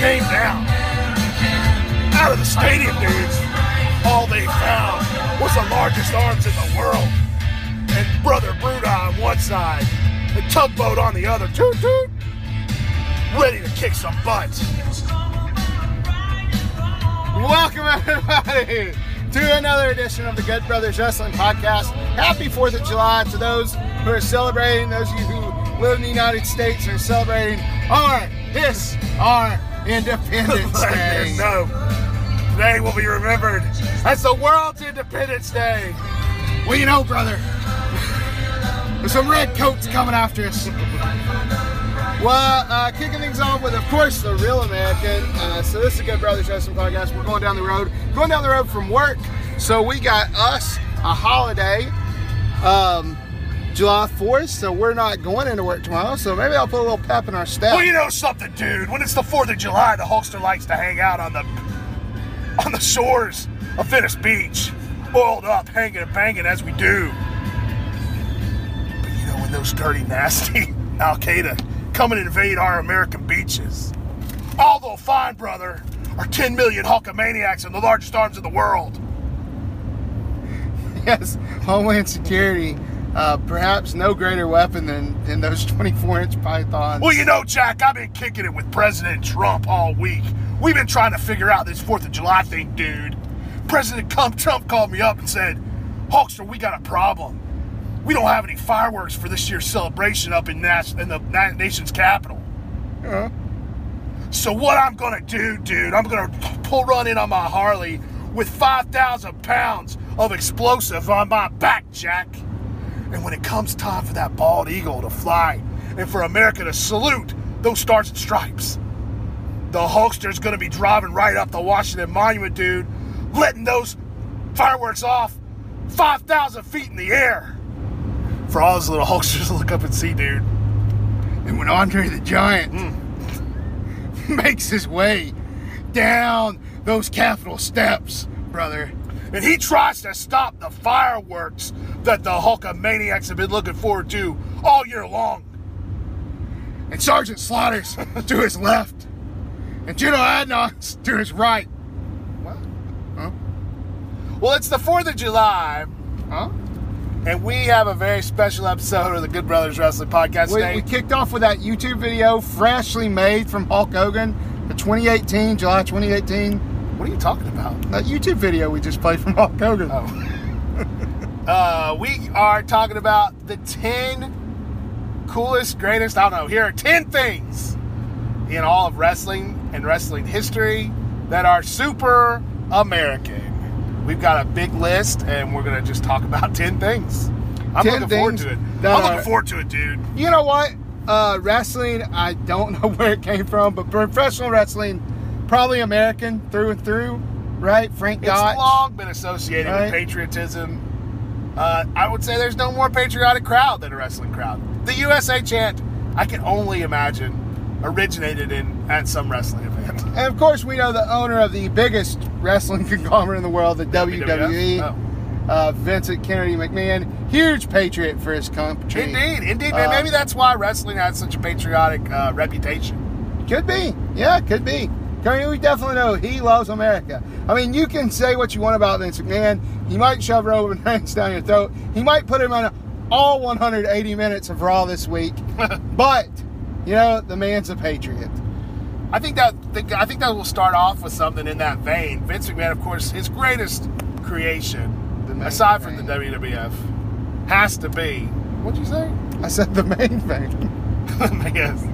came down out of the stadium, dudes, all they found was the largest arms in the world. And Brother Bruda on one side, and Tugboat on the other, toot toot, ready to kick some butt. Welcome, everybody, to another edition of the Good Brothers Wrestling Podcast. Happy 4th of July to those who are celebrating, those of you who live in the United States are celebrating our, this, our Independence Day. no, today will be remembered as the world's Independence Day. Well, you know, brother, there's some red coats coming after us. Well, uh, kicking things off with, of course, the real American. Uh, so this is a Good Brothers Wrestling Podcast. We're going down the road, going down the road from work. So we got us a holiday, um, July 4th. So we're not going into work tomorrow. So maybe I'll put a little pep in our step. Well, you know something, dude. When it's the Fourth of July, the Hulkster likes to hang out on the on the shores of Venice Beach, oiled up, hanging and banging as we do. But you know when those dirty, nasty Al Qaeda come and invade our American beaches, all they'll find, brother, are 10 million Hulkamaniacs and the largest arms in the world. yes, Homeland Security. Uh, perhaps no greater weapon than, than those 24 inch pythons. Well, you know, Jack, I've been kicking it with President Trump all week. We've been trying to figure out this 4th of July thing, dude. President Trump called me up and said, Hulkster, we got a problem. We don't have any fireworks for this year's celebration up in, Nas- in the nation's capital. Uh, So what I'm gonna do, dude, I'm gonna pull run in on my Harley with 5,000 pounds of explosive on my back, Jack. And when it comes time for that bald eagle to fly and for America to salute those stars and stripes, the Hulkster's gonna be driving right up the Washington Monument, dude, letting those fireworks off 5,000 feet in the air. For all those little Hulksters to look up and see, dude. and when Andre the Giant hmm. makes his way down those Capitol steps, brother, and he tries to stop the fireworks that the Hulkamaniacs have been looking forward to all year long. and Sergeant Slaughter's to his left, and General Adnan to his right. What? Huh? Well, it's the 4th of July, Huh? and we have a very special episode of the Good Brothers Wrestling Podcast We, today. we kicked off with that YouTube video, freshly made from Hulk Hogan, the 2018, July 2018. What are you talking about? That YouTube video we just played from Hulk Hogan. Uh, we are talking about the 10 coolest, greatest, I don't know, here are 10 things in all of wrestling and wrestling history that are super American. We've got a big list, and we're going to just talk about 10 things. I'm 10 looking forward to it. I'm looking forward to it, dude. You know what? Uh, wrestling, I don't know where it came from, but professional wrestling, probably American through and through, right? Frank Gotch. It's long been associated Right. with patriotism. Uh, I would say there's no more patriotic crowd than a wrestling crowd. The USA chant, I can only imagine, originated in at some wrestling event. And of course, we know the owner of the biggest wrestling conglomerate in the world, the WWE, Oh. uh, Vincent Kennedy McMahon, huge patriot for his country. Indeed, indeed. Uh, Maybe that's why wrestling has such a patriotic uh, reputation. Could be. Yeah, could be. I mean, we definitely know he loves America. I mean, you can say what you want about Vince McMahon. He might shove Roman Reigns down your throat. He might put him on all 180 minutes of Raw this week. but, you know, the man's a patriot. I think that I think that will start off with something in that vein. Vince McMahon, of course, his greatest creation, The main aside from the. WWF, has to be. What'd you say? I said the main thing. yes.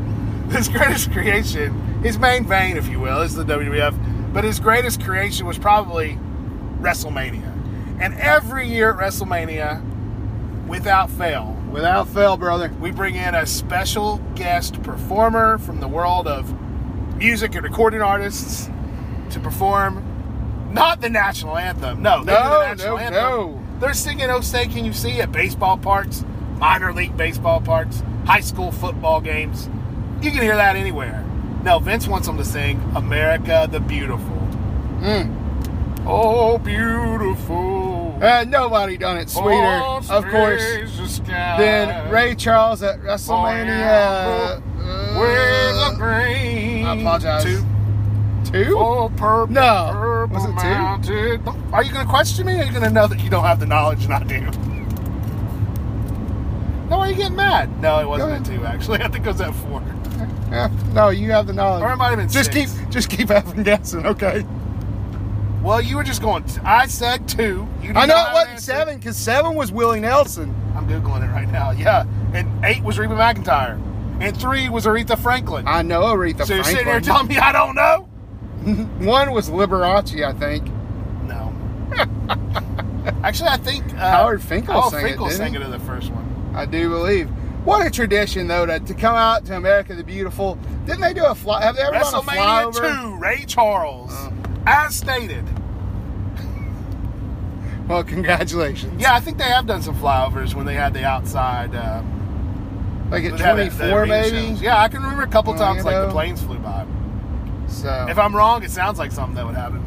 His greatest creation, his main vein, if you will, is the WWF. But his greatest creation was probably WrestleMania. And every year at WrestleMania, without fail, Without fail, brother. we bring in a special guest performer from the world of music and recording artists to perform Not the national anthem. No, they No, the national no, anthem. no. They're singing "Oh Say Can You See" at baseball parks, minor league baseball parks, high school football games. You can hear that anywhere. No, Vince wants them to sing "America the Beautiful." Mm. Oh, beautiful. Uh, nobody done it sweeter, Oh, of course, space the sky. than Ray Charles at WrestleMania. Uh, green? I apologize. Two. two? Oh, purple, No. purple Was it two? Are you going to question me? Or are you going to know that you don't have the knowledge and I do? No, are you getting mad? No, it wasn't at two. Actually, I think it was at four. Yeah, no, you have the knowledge. Or it might have been just six. keep, just keep having guessing, okay? Well, you were just going. I said two. I know it wasn't an answer. seven because seven was Willie Nelson. I'm googling it right now. Yeah, and eight was Reba McEntire, and three was Aretha Franklin. I know Aretha so you're sitting there telling me I don't know? One was Liberace, I think. No. Actually, I think uh, Howard Finkel Howard sang it, Finkel didn't sang it in the first one. I do believe. What a tradition, though, to, to come out to America the Beautiful. Didn't they do a fly? Have they ever done a flyover? WrestleMania flyover? two, Ray Charles, Oh. as stated. Well, congratulations. Yeah, I think they have done some flyovers when they had the outside. Uh, Like at when they had the- the 24, maybe? shows. Yeah, I can remember a couple Well, times you like the planes flew by. So, If I'm wrong, it sounds like something that would happen.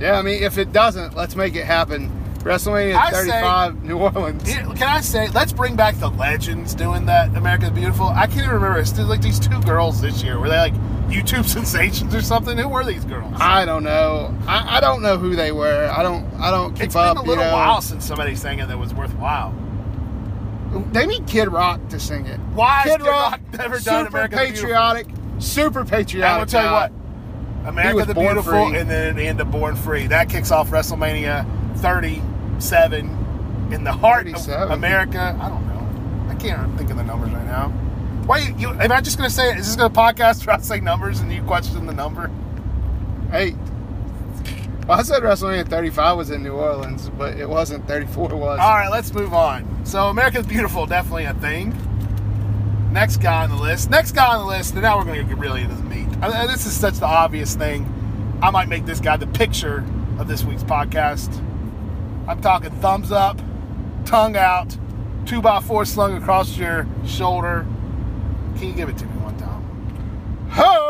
yeah, I mean, if it doesn't, let's make it happen. WrestleMania I say- 35, New Orleans. Can I say, let's bring back the legends doing that America the Beautiful. I can't even remember. It's like these two girls this year. Were they like YouTube sensations or something? Who were these girls? I don't know. I, I don't know who they were. I don't. I don't keep up. it's been a you little know. while since somebody sang it that was worthwhile. They need Kid Rock to sing it. Why Kid, Kid Rock, Rock never done super America the Beautiful? patriotic, super patriotic. I'm gonna tell you what, America the Beautiful, free. and then the end of Born Free. That kicks off WrestleMania 37 in the heart 37? of America. I don't know. I can't think of the numbers right now. Why you, you? Am I just gonna say it? Is this gonna podcast where I say numbers and you question the number? Hey, well, I said WrestleMania 35 was in New Orleans, but it wasn't. 34 was. All right, let's move on. So America's Beautiful, definitely a thing. Next guy on the list. Next guy on the list, and now we're going to get really into the meat. Uh, This is such the obvious thing. I might make this guy the picture of this week's podcast. I'm talking thumbs up, tongue out, two by four slung across your shoulder. Can you give it to me one time? Ho!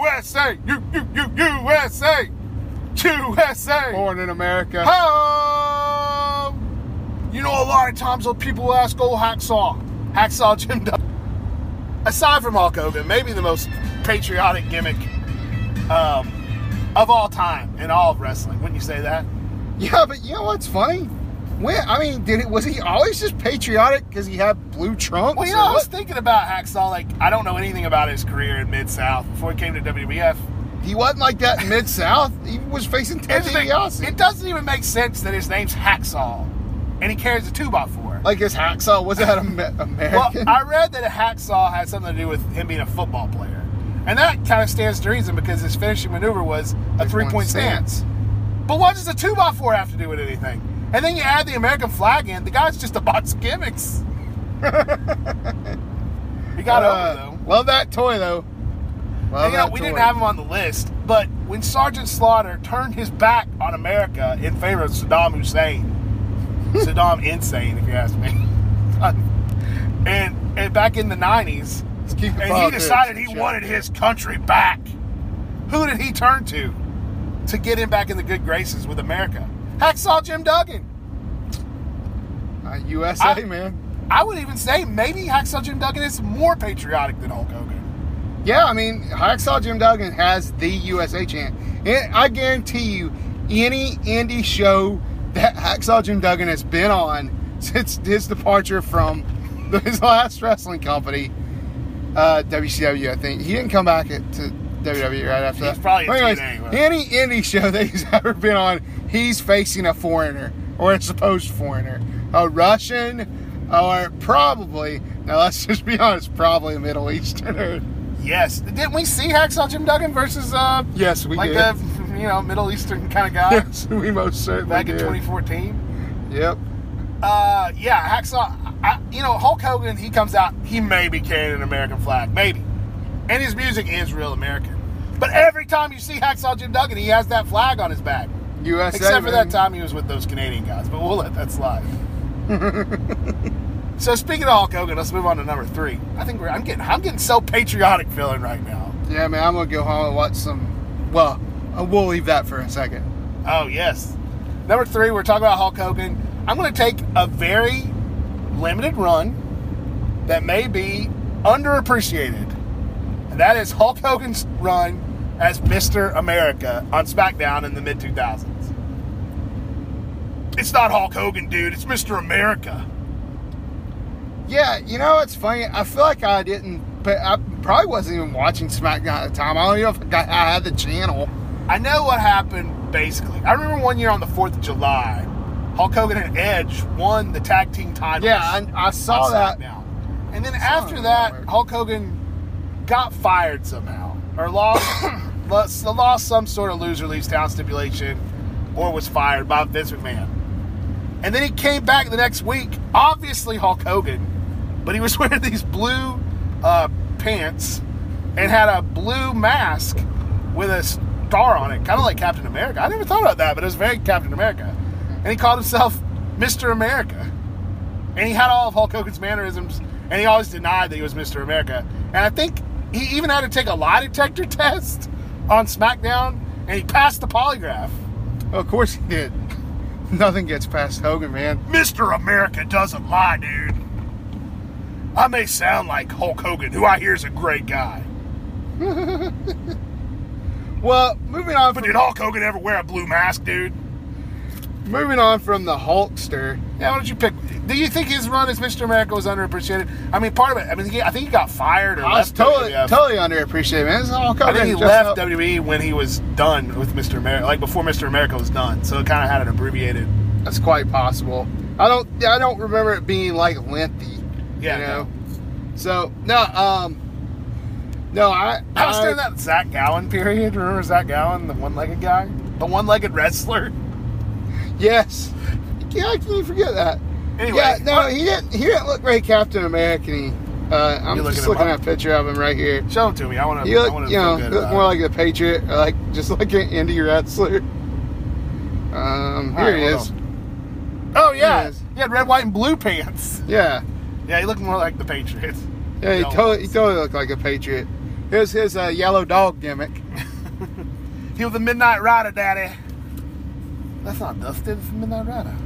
USA, you, you, you, USA, USA. Born in America. Ho! You know, a lot of times when people ask old Hacksaw, Hacksaw Jim Duggan, aside from Hulk Hogan, maybe the most patriotic gimmick um, of all time in all of wrestling. Wouldn't you say that? Yeah, but you know what's funny? When I mean, did it was he always just patriotic because he had blue trunks? Well, you know, I was thinking about Hacksaw. Like, I don't know anything about his career in Mid South before he came to WWF. he wasn't like that in Mid South. He was facing Ted DiBiase. It doesn't even make sense that his name's Hacksaw and he carries a 2x4. Like his hacksaw was that Amer- Well, I read that a hacksaw had something to do with him being a football player. And that kind of stands to reason because his finishing maneuver was a Three-point three point stance. But what does a 2x4 have to do with anything? And then you add the American flag in, the guy's just a box of gimmicks. he got Uh, over, though. Love that toy though. Love And, you know, we toy. didn't have him on the list, but when Sergeant Slaughter turned his back on America in favor of Saddam Hussein, Saddam insane, if you ask me, and, and back in the 90s, keep the and he decided he wanted his country back. Who did he turn to to get him back in the good graces with America? Hacksaw Jim Duggan. Uh, USA I- man. I would even say maybe Hacksaw Jim Duggan is more patriotic than Hulk Hogan. Yeah, I mean, Hacksaw Jim Duggan has the USA chant. And I guarantee you, any indie show that Hacksaw Jim Duggan has been on since his departure from his last wrestling company, uh, WCW, I think he didn't come back at, to WWE right after He's that. probably But anyways, any indie show that he's ever been on, he's facing a foreigner or a supposed foreigner, a Russian, or probably. Now let's just be honest, probably a Middle Easterner. Yes, didn't we see Hacksaw Jim Duggan versus uh, Yes, we like did. a you know Middle Eastern kind of guy yes, we most certainly back in 2014? Yep. Uh, yeah, Hacksaw. I, you know, Hulk Hogan. He comes out. He may be carrying an American flag, maybe, and his music is real American. But every time you see Hacksaw Jim Duggan, he has that flag on his back. USA. Except for that time he was with those Canadian guys, but we'll let that slide. so speaking of Hulk Hogan, let's move on to number three. I think we're, I'm getting I'm getting so patriotic feeling right now. Yeah, man, I'm gonna go home and watch some. Well, uh, we'll leave that for a second. Oh yes. Number three, we're talking about Hulk Hogan. I'm going to take a very limited run that may be underappreciated, that is Hulk Hogan's run as Mr. America on SmackDown in the mid 2000s. It's not Hulk Hogan, dude. It's Mr. America. Yeah, you know it's funny. I feel like I didn't. But I probably wasn't even watching SmackDown at the time. I don't even know if I, got, I had the channel. I know what happened basically. I remember one year on the 4th of July, Hulk Hogan and Edge won the tag team titles. Yeah, I, I saw that. SmackDown. And then after that. Hulk Hogan got fired somehow, or lost, lost, lost some sort of loser leaves town stipulation, or was fired by Vince McMahon. And then he came back the next week, obviously Hulk Hogan, but he was wearing these blue uh, pants and had a blue mask with a star on it, kind of like Captain America. I never thought about that, but it was very Captain America. And he called himself Mr. America. And he had all of Hulk Hogan's mannerisms, and he always denied that he was Mr. America. And I think he even had to take a lie detector test on SmackDown, and he passed the polygraph. Of course he did. Nothing gets past Hogan, man. Mr. America doesn't lie, dude. I may sound like Hulk Hogan, who I hear is a great guy. Well, moving on But from did Hulk Hogan ever wear a blue mask, dude? moving on from the Hulkster. Yeah, why don't you pick? Do you think his run as Mr. America was underappreciated? I mean, part of it. I mean, he, I think he got fired or I was left totally, WWF. totally underappreciated, man. Is Hulk I think he left up- WWE when he was done with Mr. America, like before Mr. America was done. So it kind of had an abbreviated. That's quite possible. I don't, I don't remember it being like lengthy. Yeah, you know. So no, um, no, I, I was during that Zach Gowen period. Remember Zach Gowen, the one-legged guy, the one-legged wrestler? Yes. Yeah, I can you forget that? Anyway, yeah, no, what- he didn't. He didn't look very Captain American. Uh, I'm looking just looking at a picture of him right here. Show him to me. I want to. I look, you know, good look more like a Patriot, or like just like an indie wrestler. Um, All here right, he is. on. Oh yeah, He is. he had red, white, and blue pants. Yeah, Yeah, he looked more like the Patriots. yeah, he totally, he totally looked like a Patriot. Here's his uh, yellow dog gimmick. He was a Midnight Rider, Daddy. That's not Dustin. It's Midnight Rider.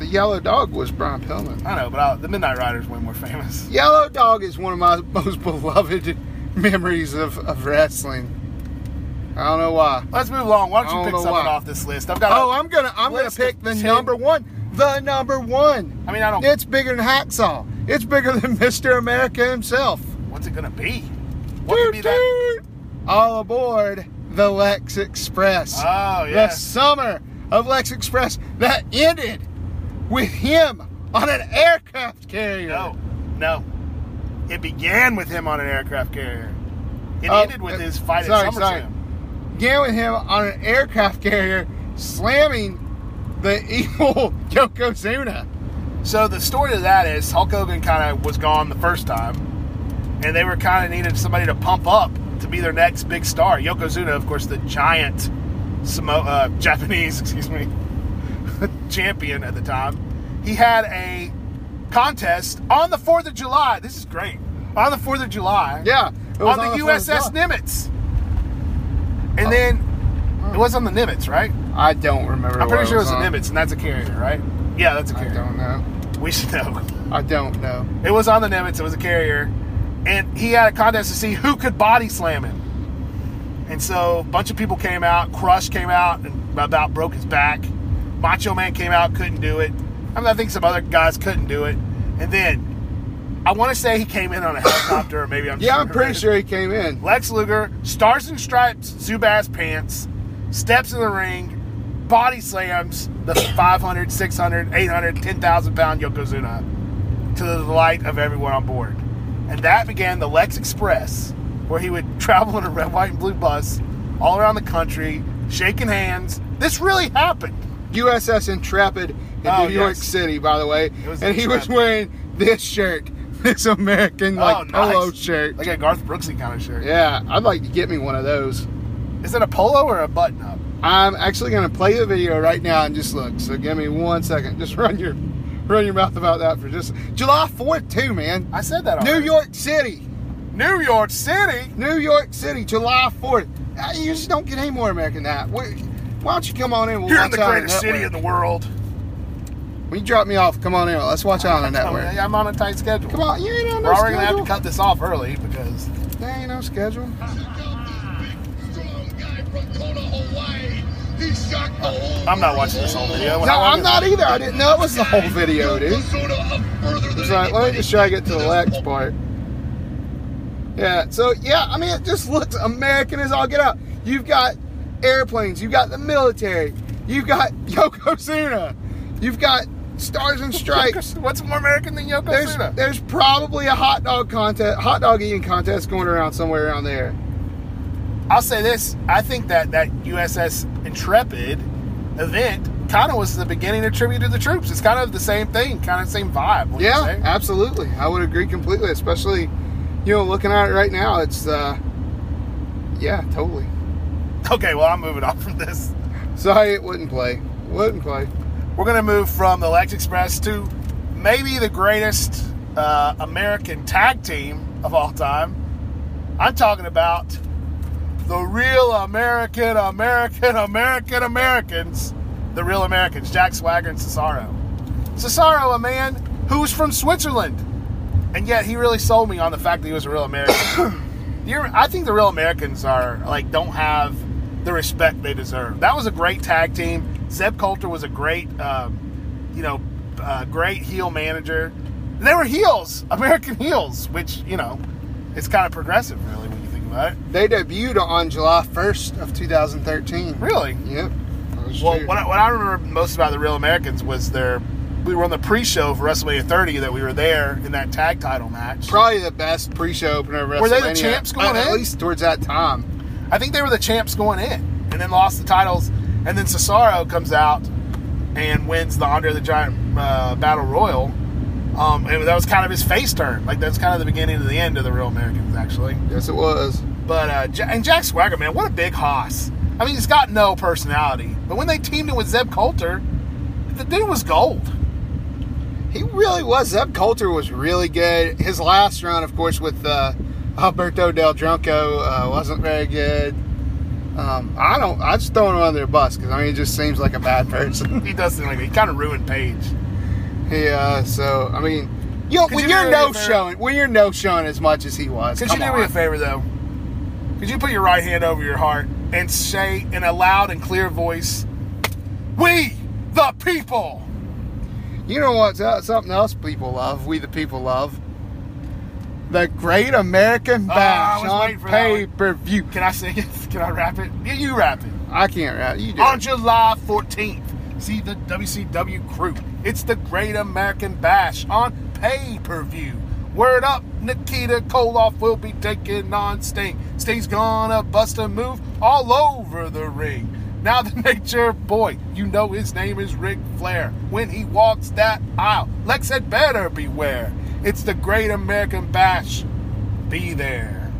The yellow dog was Brian Pillman. I know, but I, the Midnight Rider's way more famous. Yellow dog is one of my most beloved memories of, of wrestling. I don't know why. Let's move along. Why don't you pick something why. off this list? I've got. Oh, I'm gonna I'm gonna pick the 10 number one. The number one. I mean, I don't. It's bigger than Hacksaw. It's bigger than Mr. America himself. What's it gonna be? What could be that? All aboard the Lex Express. Oh The summer of Lex Express that ended with him on an aircraft carrier. No, no. It began with him on an aircraft carrier. It Oh, ended with uh, his fight sorry, at sorry. SummerSlam. Began with him on an aircraft carrier slamming the evil Yokozuna. So the story of that is Hulk Hogan kind of was gone the first time, and they were kind of needed somebody to pump up to be their next big star. Yokozuna, of course, the giant Samo- uh, Japanese, excuse me, champion at the time. He had a contest on the Fourth of July. This is great. On the Fourth of July, Yeah. it was on the of USS Nimitz, and Oh. then it was on the Nimitz, right? I don't remember. I'm pretty sure it was the on. Nimitz, and that's a carrier, right? Yeah, that's a I carrier. don't know. We should know. I don't know. It was on the Nimitz. It was a carrier, and he had a contest to see who could body slam him. And so a bunch of people came out. Crush came out and about broke his back. Macho Man came out, couldn't do it. I mean, I think some other guys couldn't do it. And then I want to say he came in on a helicopter, or maybe I'm Yeah, I'm pretty sure he came in. Lex Luger, stars and stripes, Zubaz pants, steps in the ring, body slams the 500, 600, 800, 10,000 pound Yokozuna to the delight of everyone on board. And that began the Lex Express, where he would travel in a red, white, and blue bus all around the country, shaking hands. This really happened. USS Intrepid in Oh, New York yes. City, by the way. And he was wearing this shirt, this American like oh, nice. polo shirt. Like a Garth Brooksy kind of shirt. Yeah, I'd like to get me one of those. Is it a polo or a button up? I'm actually going to play the video right now and just look. So give me one second. Just run your run your mouth about that for just July 4th too, man. I said that. New. York City, New York City. New York City, July 4th. Uh, You just don't get any more American than that. Why don't you come on in? We'll Here in the greatest city in the world. When you drop me off, come on in. Let's watch out on the network. yeah, I'm on a tight schedule. Come on, you ain't on no We're already gonna have to cut this off early because There ain't no schedule. I'm not watching this whole video. When No, I'm not either. I didn't know it was the whole video, dude. It's like, let me just try to get to the Lex part. Yeah, so yeah, I mean, it just looks American as all get out. You've got airplanes, you've got the military, you've got Yokozuna, you've got Stars and Stripes. What's more American than There's, Yokozuna? there's probably a hot dog contest, hot dog eating contest going around somewhere around there. I'll say this: I think that that USS Intrepid event kind of was the beginning of tribute to the troops. It's kind of the same thing, kind of same vibe. Yeah, absolutely. I would agree completely, especially, you know, looking at it right now, it's, uh, yeah, totally. Okay, well, I'm moving on from this. Sorry it wouldn't play. Wouldn't play. We're gonna move from the Lex Express to maybe the greatest uh, American tag team of all time. I'm talking about the real American, American, American Americans. The real Americans, Jack Swagger and Cesaro. Cesaro, a man who was from Switzerland, and yet he really sold me on the fact that he was a real American. I think the real Americans are like don't have the respect they deserve. That was a great tag team. Zeb Colter was a great, um, you know, uh, great heel manager. And they were heels, American heels, which you know, it's kind of progressive, really, when you think about it. They debuted on July 1st of 2013. Really. Yep. Well, what I, what I remember most about the Real Americans was their. We were on the pre-show for WrestleMania 30 that we were there in that tag title match. Probably the best pre-show opener of WrestleMania. Were they the champs going at, At least towards that time. I think they were the champs going in, and then lost the titles, and then Cesaro comes out and wins the Andre the Giant uh, Battle Royal. Um, and that was kind of his face turn. Like that's kind of the beginning to the end of the Real Americans, actually. Yes, it was. But uh, and Jack Swagger, man, what a big hoss. I mean, he's got no personality. But when they teamed him with Zeb Colter, the dude was gold. He really was. Zeb Colter was really good. His last run, of course, with uh, Alberto Del Drunco uh, wasn't very good. Um, I don't. I just throw him under the bus because I mean, he just seems like a bad person. He does seem like he kind of ruined Paige. yeah. So I mean, you when you are do me a no showing, when you're no showing as much as he was, Could you do on. me a favor though? Could you put your right hand over your heart and say in a loud and clear voice, "We the people." You know what's uh, something else people love? We the people love. The Great American Ah, Bash was on waiting for that one. pay per view. Can I sing it? Can I rap it? Yeah, you rap it. I can't rap. You do. On. July 14th, see the WCW crew. It's the Great American Bash on pay per view. Word up, Nikita Koloff will be taking on Sting. Sting's gonna bust a move all over the ring. Now the nature boy, you know his name is Ric Flair. When he walks that aisle, Lex had better beware. It's the Great American Bash. Be there.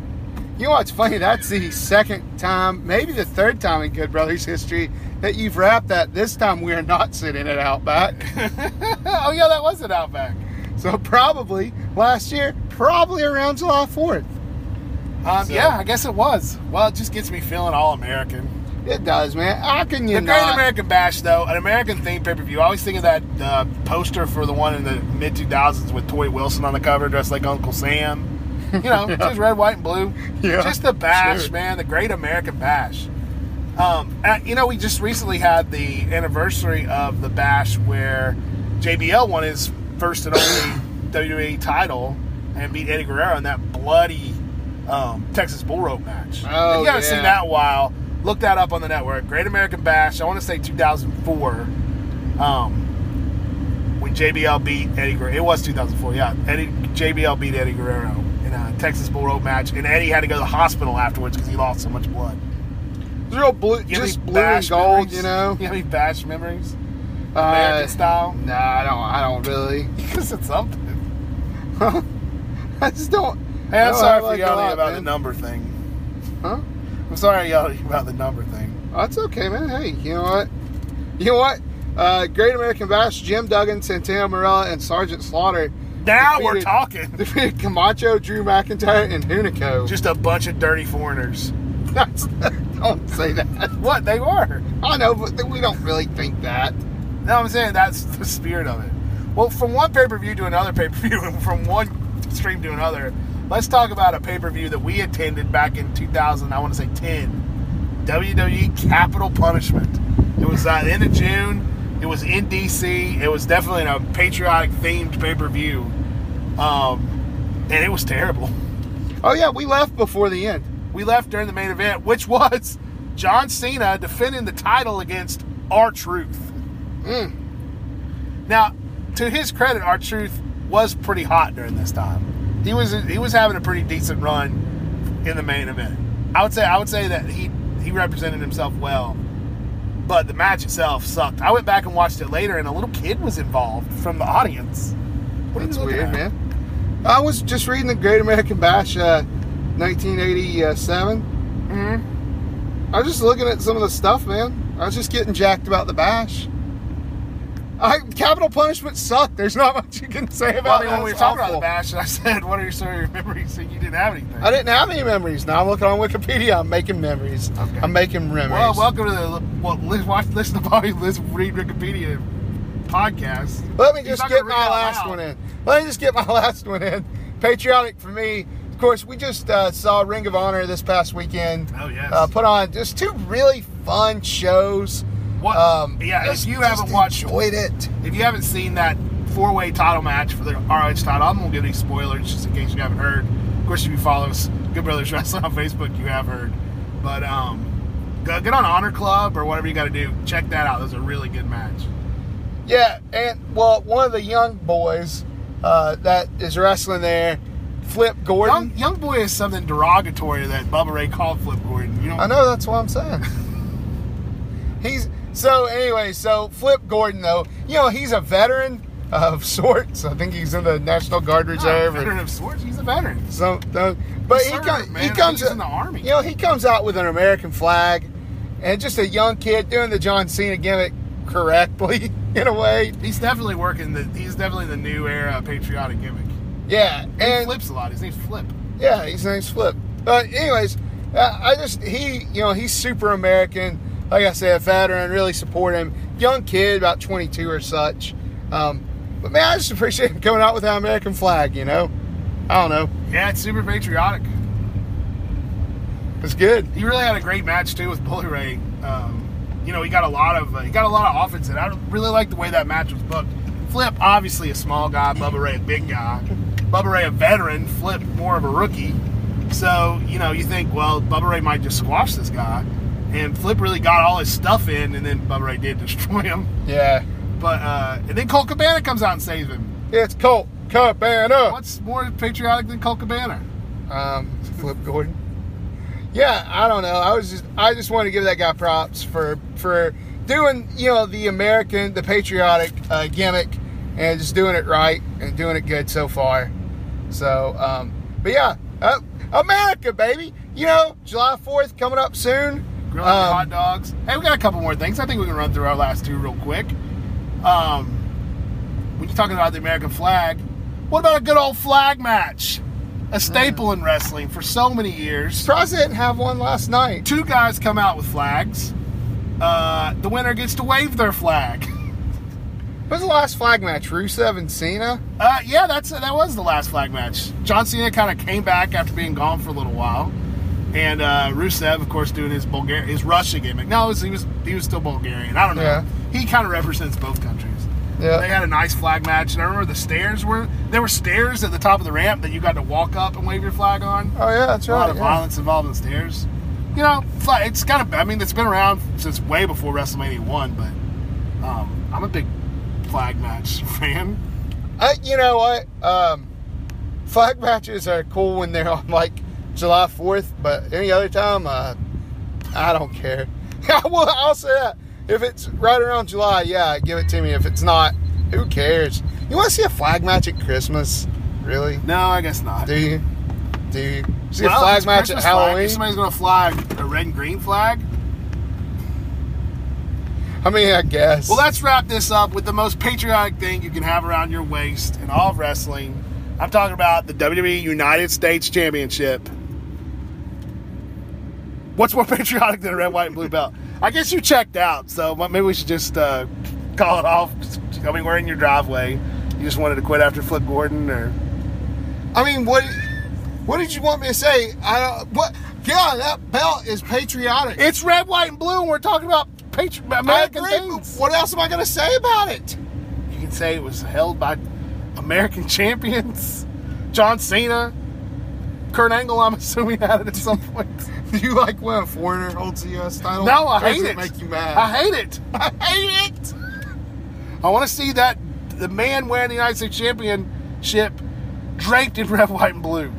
You know what's funny? That's the second time, maybe the third time in Good Brothers history that you've rapped that. This time we are not sitting at Outback. oh yeah, that was an Outback. so probably last year, probably around July 4th. Um, So- Yeah, I guess it was. Well, it just gets me feeling all American. It does, man. How can you The not? Great American Bash, though, an American themed pay per view. I always think of that uh, poster for the one in the mid 2000s with Torrie Wilson on the cover, dressed like Uncle Sam. You know, just red, white, and blue. Yeah, just the bash, sure. man. The Great American Bash. Um, and, you know, we just recently had the anniversary of the bash where JBL won his first and only WWE title and beat Eddie Guerrero in that bloody um, Texas Bull Rope match. Oh, if you haven't yeah. seen that while, look that up on the network. Great American Bash. I want to say 2004. Um, when JBL beat Eddie Guerrero, it was 2004. Yeah, Eddie JBL beat Eddie Guerrero in a Texas Bull Rope match, and Eddie had to go to the hospital afterwards because he lost so much blood. Real blue, You just blue and gold, memories? you know. You have any bash memories? Uh, American style? Nah, I don't. I don't really. Because it's something. I just don't. Hey, I'm don't sorry for yelling about the number thing. Huh? I'm sorry I yelled about the number thing. That's okay, man. Hey, you know what? You know what? Uh, Great American Bash, Jim Duggan, Santino Marella, and Sergeant Slaughter Now we're talking. defeated Camacho, Drew McIntyre, and Hunico. Just a bunch of dirty foreigners. That's, don't say that. What they were. I know, but we don't really think that. No, I'm saying that's the spirit of it. Well, from one pay per view to another pay per view, and from one stream to another, let's talk about a pay per view that we attended back in 2000. I want to say 10. WWE Capital Punishment. It was uh, the end of June. It was in DC. It was definitely a patriotic themed pay per view, um, and it was terrible. Oh yeah, we left before the end. We left during the main event, which was John Cena defending the title against R Truth. Mm. Now, to his credit, R Truth was pretty hot during this time. He was he was having a pretty decent run in the main event. I would say I would say that he he represented himself well, but the match itself sucked. I went back and watched it later, and a little kid was involved from the audience. What That's weird, at? man. I was just reading the Great American Bash, uh, 1987. Mm-hmm. I was just looking at some of the stuff, man. I was just getting jacked about the Bash. I, capital punishment sucked. There's not much you can say Well, about I it. mean, when we were talking about the bash, I said, "What are your sort of memories?" And you didn't have anything. I didn't have any memories. Now I'm looking on Wikipedia. I'm making memories. Okay. I'm making memories. Well, welcome to the well, watch, listen to Bobby Liz read Wikipedia podcast. Let me He's just get my last loud. one in. Let me just get my last one in. Patriotic for me. Of course, we just uh, saw Ring of Honor this past weekend. Oh yes. Uh, put on just two really fun shows. What? Um, yeah, if you haven't watched, enjoyed it. if you haven't seen that four-way title match for the ROH title, I'm gonna give any spoilers just in case you haven't heard. Of course, if you follow us, Good Brothers Wrestling on Facebook, you have heard. But um, go, get on Honor Club or whatever you got to do. Check that out. That was a really good match. Yeah, and well, one of the young boys uh, that is wrestling there, Flip Gordon. Young, young boy is something derogatory that Bubba Ray called Flip Gordon. You know, I know that's what I'm saying. he's so anyway. So Flip Gordon, though, you know, he's a veteran of sorts. I think he's in the National Guard Reserve. or veteran of sorts. He's a veteran. So, but he, served, comes. He comes. think he's in the army. You know, he comes out with an American flag, and just a young kid doing the John Cena gimmick correctly in a way. He's definitely working the. He's definitely the new era patriotic gimmick. Yeah, And he flips a lot. His name's Flip. yeah, his name's Flip. But anyways, uh, I just he, you know, he's super American. Like I said, a veteran. Really support him. Young kid, about 22 or such. Um, but man, I just appreciate him coming out with that American flag. You know, I don't know. Yeah, it's super patriotic. It's good. He really had a great match too with Bully Ray. Um, you know, he got a lot of uh, he got a lot of offense, and I really like the way that match was booked. Flip, obviously a small guy. Bubba Ray, a big guy. Bubba Ray, a veteran. Flip, more of a rookie. So you know, you think, well, Bubba Ray might just squash this guy, and Flip really got all his stuff in, and then Bubba Ray did destroy him. Yeah, But uh, and then Colt Cabana comes out and saves him. it's Colt Cabana. What's more patriotic than Colt Cabana? um, Flip Gordon. Yeah, I don't know. I was just I just wanted to give that guy props for for doing you know the American the patriotic uh, gimmick and just doing it right and doing it good so far. So, um, but yeah, uh, America, baby. You know, July Fourth coming up soon. Grilling Um, hot dogs. Hey, we got a couple more things. I think we can run through our last two real quick. Um, when you're talking about the American flag, what about a good old flag match? A staple in wrestling for so many years. They didn't have one last night. Two guys come out with flags. Uh, the winner gets to wave their flag. What was the last flag match? Rusev and Cena. Uh, yeah, that's that was the last flag match. John Cena kind of came back after being gone for a little while, and uh, Rusev, of course, doing his Bulgarian, his Russia gimmick. No, was, he was he was still Bulgarian. I don't know. Yeah. He kind of represents both countries. Yeah. They had a nice flag match, and I remember the stairs were there were stairs at the top of the ramp that you got to walk up and wave your flag on. Oh yeah, that's right. a lot of yeah. violence involved in the stairs. You know, flag- it's kind of. I mean, it's been around since way before WrestleMania one, but um, I'm a big flag match fan. Uh, you know what? Um, flag matches are cool when they're on like July Fourth, but any other time, uh, I don't care. well, I'll say that if it's right around July, yeah, give it to me. If it's not, who cares? You want to see a flag match at Christmas? Really? No, I guess not. Do you? Do you? See a flag match Christmas at Halloween. Flag. If somebody's gonna flag a red and green flag. I mean, I guess. Well, let's wrap this up with the most patriotic thing you can have around your waist in all of wrestling. I'm talking about the WWE United States Championship. What's more patriotic than a red, white, and blue belt? I guess you checked out, so maybe we should just uh, call it off. I mean, we're in your driveway. You just wanted to quit after Flip Gordon, or I mean, what? What did you want me to say? I. What? Yeah, that belt is patriotic. it's red, white, and blue, and we're talking about patri- American things. What else am I going to say about it? You can say it was held by American champions, John Cena, Kurt Angle. I'm assuming had it at some point. Do you like when a foreigner holds the U.S. title? No, I hate it. Make you mad? I hate it. I hate it. I want to see that the man wearing the United States Championship draped in red, white, and blue.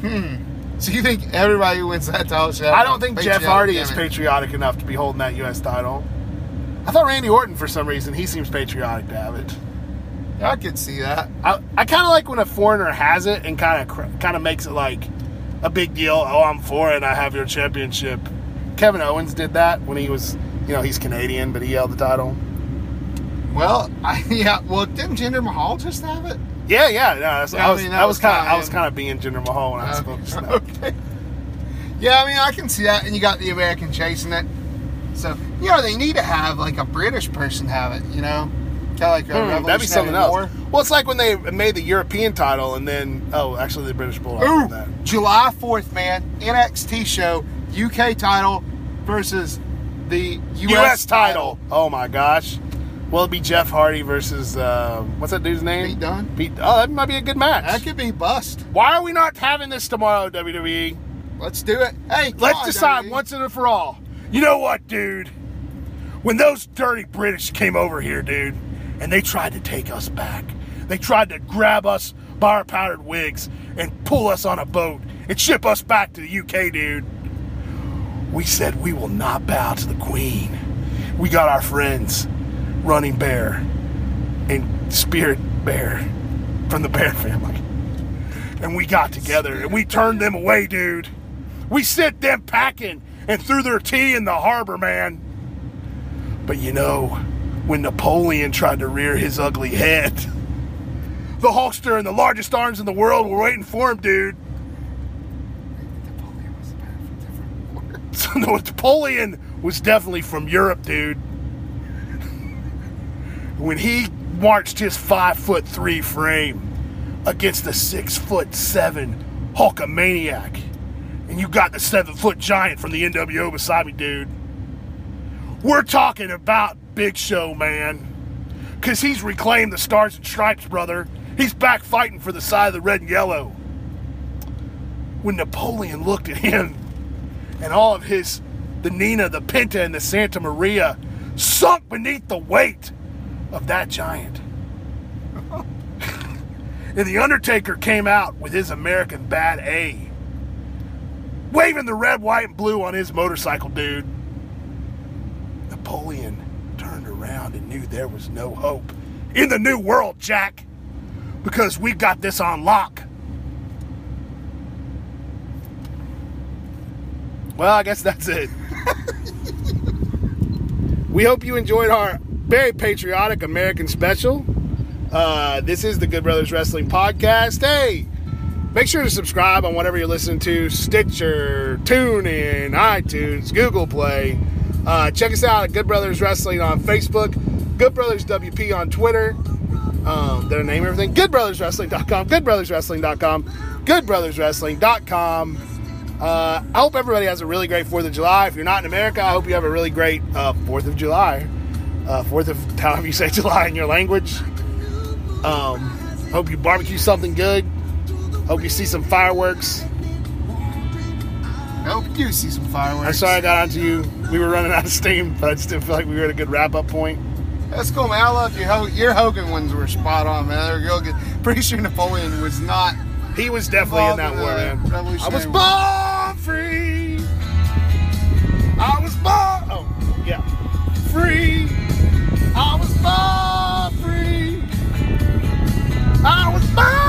Hmm. So you think everybody who wins that title should? have I don't think Jeff Hardy is patriotic enough to be holding that U.S. title. I thought Randy Orton, for some reason, he seems patriotic to have it. I could see that. I, I kind of like when a foreigner has it and kind of kind of makes it like a big deal. Oh, I'm foreign. I have your championship. Kevin Owens did that when he was, you know, he's Canadian, but he held the title. Well, I, yeah. Well, didn't Jinder Mahal just have it? Yeah, yeah. No, that's, Yeah, I I was, mean, I that was was kind of, I was kind of being Jinder Mahal when I spoke just now. okay. Yeah, I mean, I can see that, and you got the American chasing it. So, you know, they need to have like a British person have it. You know, kind of like a Hmm, that'd be something else. War. Well, it's like when they made the European title and then, oh, actually, the British Bulldog Ooh, that. July fourth, man. NXT show, UK title versus the US, U.S. title. Oh my gosh. Will it be Jeff Hardy versus uh, what's that dude's name? Pete Dunne. Pete. Oh, that might be a good match. That could be bust. Why are we not having this tomorrow, WWE? Let's do it. Hey, Let's on, decide WWE. once and for all. You know what, dude? When those dirty British came over here, dude, and they tried to take us back, they tried to grab us by our powdered wigs and pull us on a boat and ship us back to the UK, dude. We said we will not bow to the Queen. We got our friends, Running Bear and Spirit Bear from the Bear family. And we got together and we turned them away, dude. We sent them packing and threw their tea in the harbor, man. But you know, when Napoleon tried to rear his ugly head, the Hulkster and the largest arms in the world were waiting for him, dude. So no, Napoleon was definitely from Europe, dude. When he marched his five foot three frame against the six foot seven Hulkamaniac, and you got the seven foot giant from the NWO beside me, dude. We're talking about Big Show, man. Because he's reclaimed the Stars and Stripes, brother. He's back fighting for the side of the red and yellow. When Napoleon looked at him and all of his, the Nina, the Pinta, and the Santa Maria sunk beneath the weight of that giant. and the Undertaker came out with his American Bad A, waving the red, white, and blue on his motorcycle, dude. Napoleon turned around and knew there was no hope in the new world, Jack, because we got this on lock. Well, I guess that's it. we hope you enjoyed our very patriotic American special. Uh, this is the Good Brothers Wrestling Podcast. Hey, make sure to subscribe on whatever you're listening to Stitcher, TuneIn, iTunes, Google Play. Uh, check us out at Good Brothers Wrestling on Facebook, Good Brothers WP on Twitter. Um, I name everything? GoodBrothersWrestling.com, GoodBrothersWrestling.com, GoodBrothersWrestling.com. Uh, I hope everybody has a really great 4th of July. If you're not in America, I hope you have a really great uh, 4th of July. Uh, 4th of however you say July in your language. Um, hope you barbecue something good. Hope you see some fireworks. I hope you do see some fireworks. I'm sorry I got onto you. We were running out of steam, but I just didn't feel like we were at a good wrap up point. That's cool, man. I love you. Your Hogan ones were spot on, man. They're real good. Pretty sure Napoleon was not. He was definitely in that war, man. I was born free. I was born. Oh, yeah. Free. I was born free. I was born.